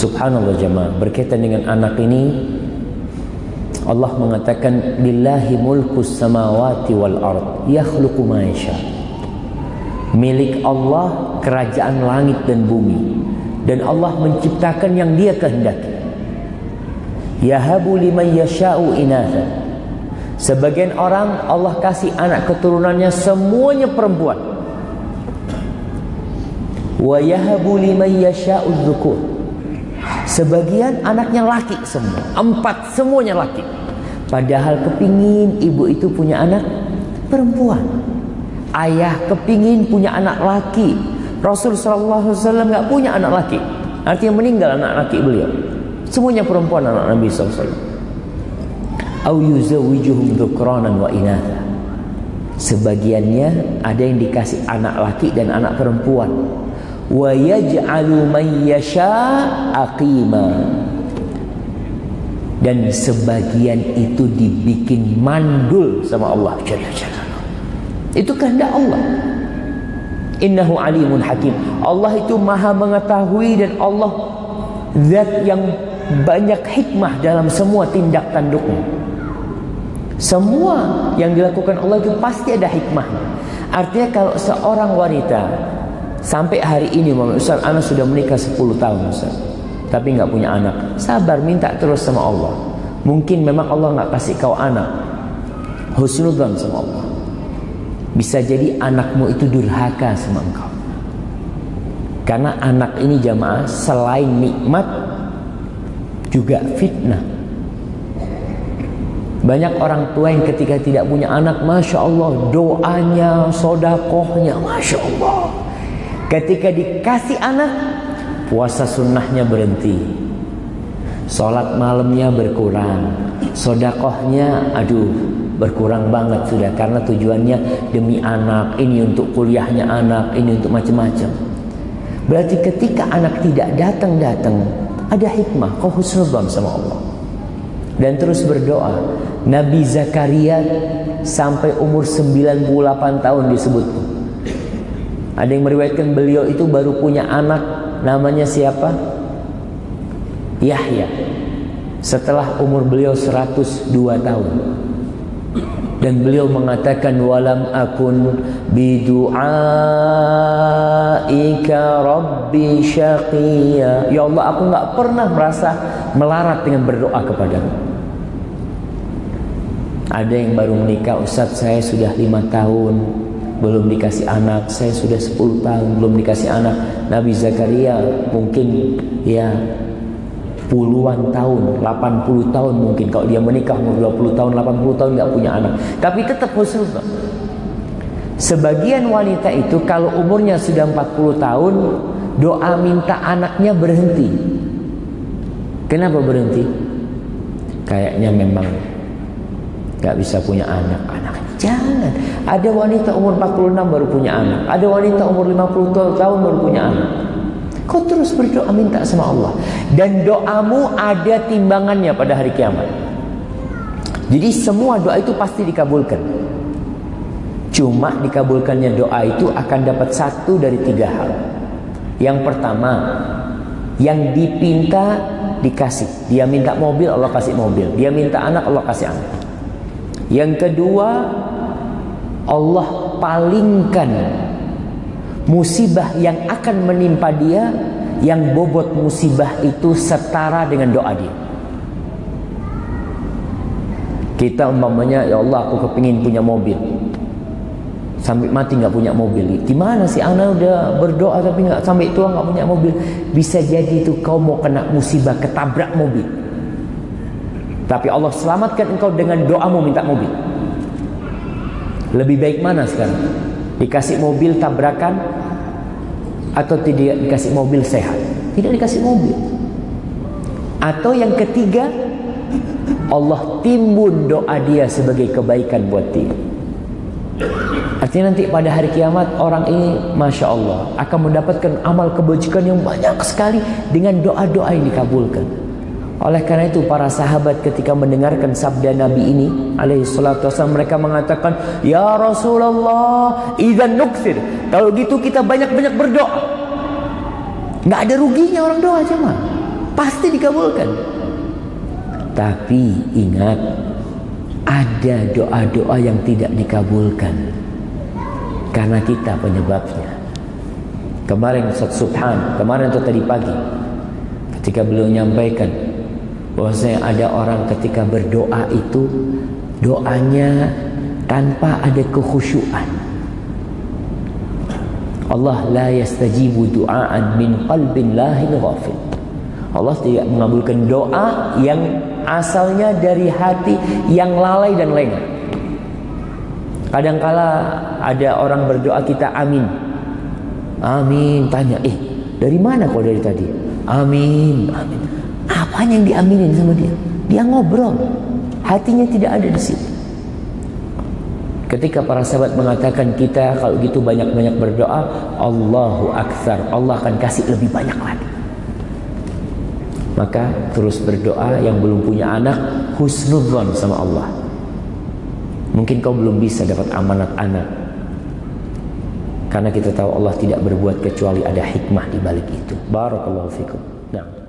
Subhanallah jemaah. Berkaitan dengan anak ini Allah mengatakan lillahi mulkus samawati wal ard yakhluqu ma yasha. Milik Allah kerajaan langit dan bumi. Dan Allah menciptakan yang dia kehendaki. Yahabu liman yasha'u inatha. Sebagian orang Allah kasih anak keturunannya semuanya perempuan. Wa yahabu liman yasha'u dhukur sebagian anaknya laki semua. Empat semuanya laki. Padahal kepingin ibu itu punya anak perempuan. Ayah kepingin punya anak laki. Rasul sallallahu alaihi wasallam enggak punya anak laki. Artinya meninggal anak laki beliau. Semuanya perempuan anak Nabi wasallam. Au wa sebagiannya ada yang dikasih anak laki dan anak perempuan wa yaj'alu man yasha aqima. Dan sebagian itu dibikin mandul sama Allah. Itu kehendak Allah. Innahu alimun hakim. Allah itu maha mengetahui dan Allah zat yang banyak hikmah dalam semua tindak tanduknya. Semua yang dilakukan Allah itu pasti ada hikmahnya. Artinya kalau seorang wanita Sampai hari ini Muhammad Ustaz Anak sudah menikah 10 tahun Ustaz. Tapi nggak punya anak. Sabar minta terus sama Allah. Mungkin memang Allah nggak kasih kau anak. Husnudzan sama Allah. Bisa jadi anakmu itu durhaka sama engkau. Karena anak ini jamaah Selain nikmat Juga fitnah. Banyak orang tua yang ketika tidak punya anak Masya Allah doanya, sodakohnya Masya Allah Ketika dikasih anak, puasa sunnahnya berhenti. Sholat malamnya berkurang. Sodakohnya, aduh, berkurang banget sudah. Karena tujuannya demi anak, ini untuk kuliahnya anak, ini untuk macam-macam. Berarti ketika anak tidak datang-datang, ada hikmah, kau husnudhan sama Allah. Dan terus berdoa. Nabi Zakaria sampai umur 98 tahun disebut ada yang meriwayatkan beliau itu baru punya anak namanya siapa? Yahya. Setelah umur beliau 102 tahun. Dan beliau mengatakan walam akun bidu'aika rabbi syaqiya. Ya Allah, aku enggak pernah merasa melarat dengan berdoa kepadamu. Ada yang baru menikah, Ustaz saya sudah lima tahun belum dikasih anak. Saya sudah 10 tahun belum dikasih anak. Nabi Zakaria mungkin ya puluhan tahun 80 tahun mungkin. Kalau dia menikah umur 20 tahun 80 tahun nggak punya anak. Tapi tetap husnuzon sebagian wanita itu kalau umurnya sudah 40 tahun doa minta anaknya berhenti. Kenapa berhenti? Kayaknya memang nggak bisa punya anak. Anak Jangan. Ada wanita umur 46 baru punya anak. Ada wanita umur 50 tahun baru punya anak. Kau terus berdoa minta sama Allah. Dan doamu ada timbangannya pada hari kiamat. Jadi semua doa itu pasti dikabulkan. Cuma dikabulkannya doa itu akan dapat satu dari tiga hal. Yang pertama, yang dipinta dikasih. Dia minta mobil, Allah kasih mobil. Dia minta anak, Allah kasih anak. Yang kedua, Allah palingkan musibah yang akan menimpa dia yang bobot musibah itu setara dengan doa dia. Kita umpamanya ya Allah aku kepingin punya mobil. Sampai mati nggak punya mobil. Gimana sih anak udah berdoa tapi nggak sampai tua nggak punya mobil. Bisa jadi itu kau mau kena musibah ketabrak mobil. Tapi Allah selamatkan engkau dengan doamu minta mobil. Lebih baik mana sekarang? Dikasih mobil tabrakan atau tidak dikasih mobil sehat? Tidak dikasih mobil. Atau yang ketiga, Allah timbun doa dia sebagai kebaikan buat dia. Artinya nanti pada hari kiamat orang ini Masya Allah akan mendapatkan amal kebajikan yang banyak sekali dengan doa-doa yang dikabulkan. Oleh karena itu para sahabat ketika mendengarkan sabda Nabi ini alaihi salatu wasallam mereka mengatakan, "Ya Rasulullah, idzan nukthir." Kalau gitu kita banyak-banyak berdoa. Enggak ada ruginya orang doa cuma. pasti dikabulkan. Tapi ingat ada doa-doa yang tidak dikabulkan karena kita penyebabnya. Kemarin Ustaz Subhan, kemarin atau tadi pagi ketika beliau menyampaikan bahwasanya ada orang ketika berdoa itu doanya tanpa ada kekhusyuan. Allah la yastajibu du'aan min qalbin lahin ghafil. Allah tidak mengabulkan doa yang asalnya dari hati yang lalai dan lengah. Kadangkala ada orang berdoa kita amin. Amin, tanya, "Eh, dari mana kau dari tadi?" Amin, amin. Apa yang diaminin sama dia? Dia ngobrol. Hatinya tidak ada di situ. Ketika para sahabat mengatakan kita kalau gitu banyak-banyak berdoa, Allahu Akbar, Allah akan kasih lebih banyak lagi. Maka terus berdoa yang belum punya anak, husnudzon sama Allah. Mungkin kau belum bisa dapat amanat anak. Karena kita tahu Allah tidak berbuat kecuali ada hikmah di balik itu. Barakallahu fikum. Nah.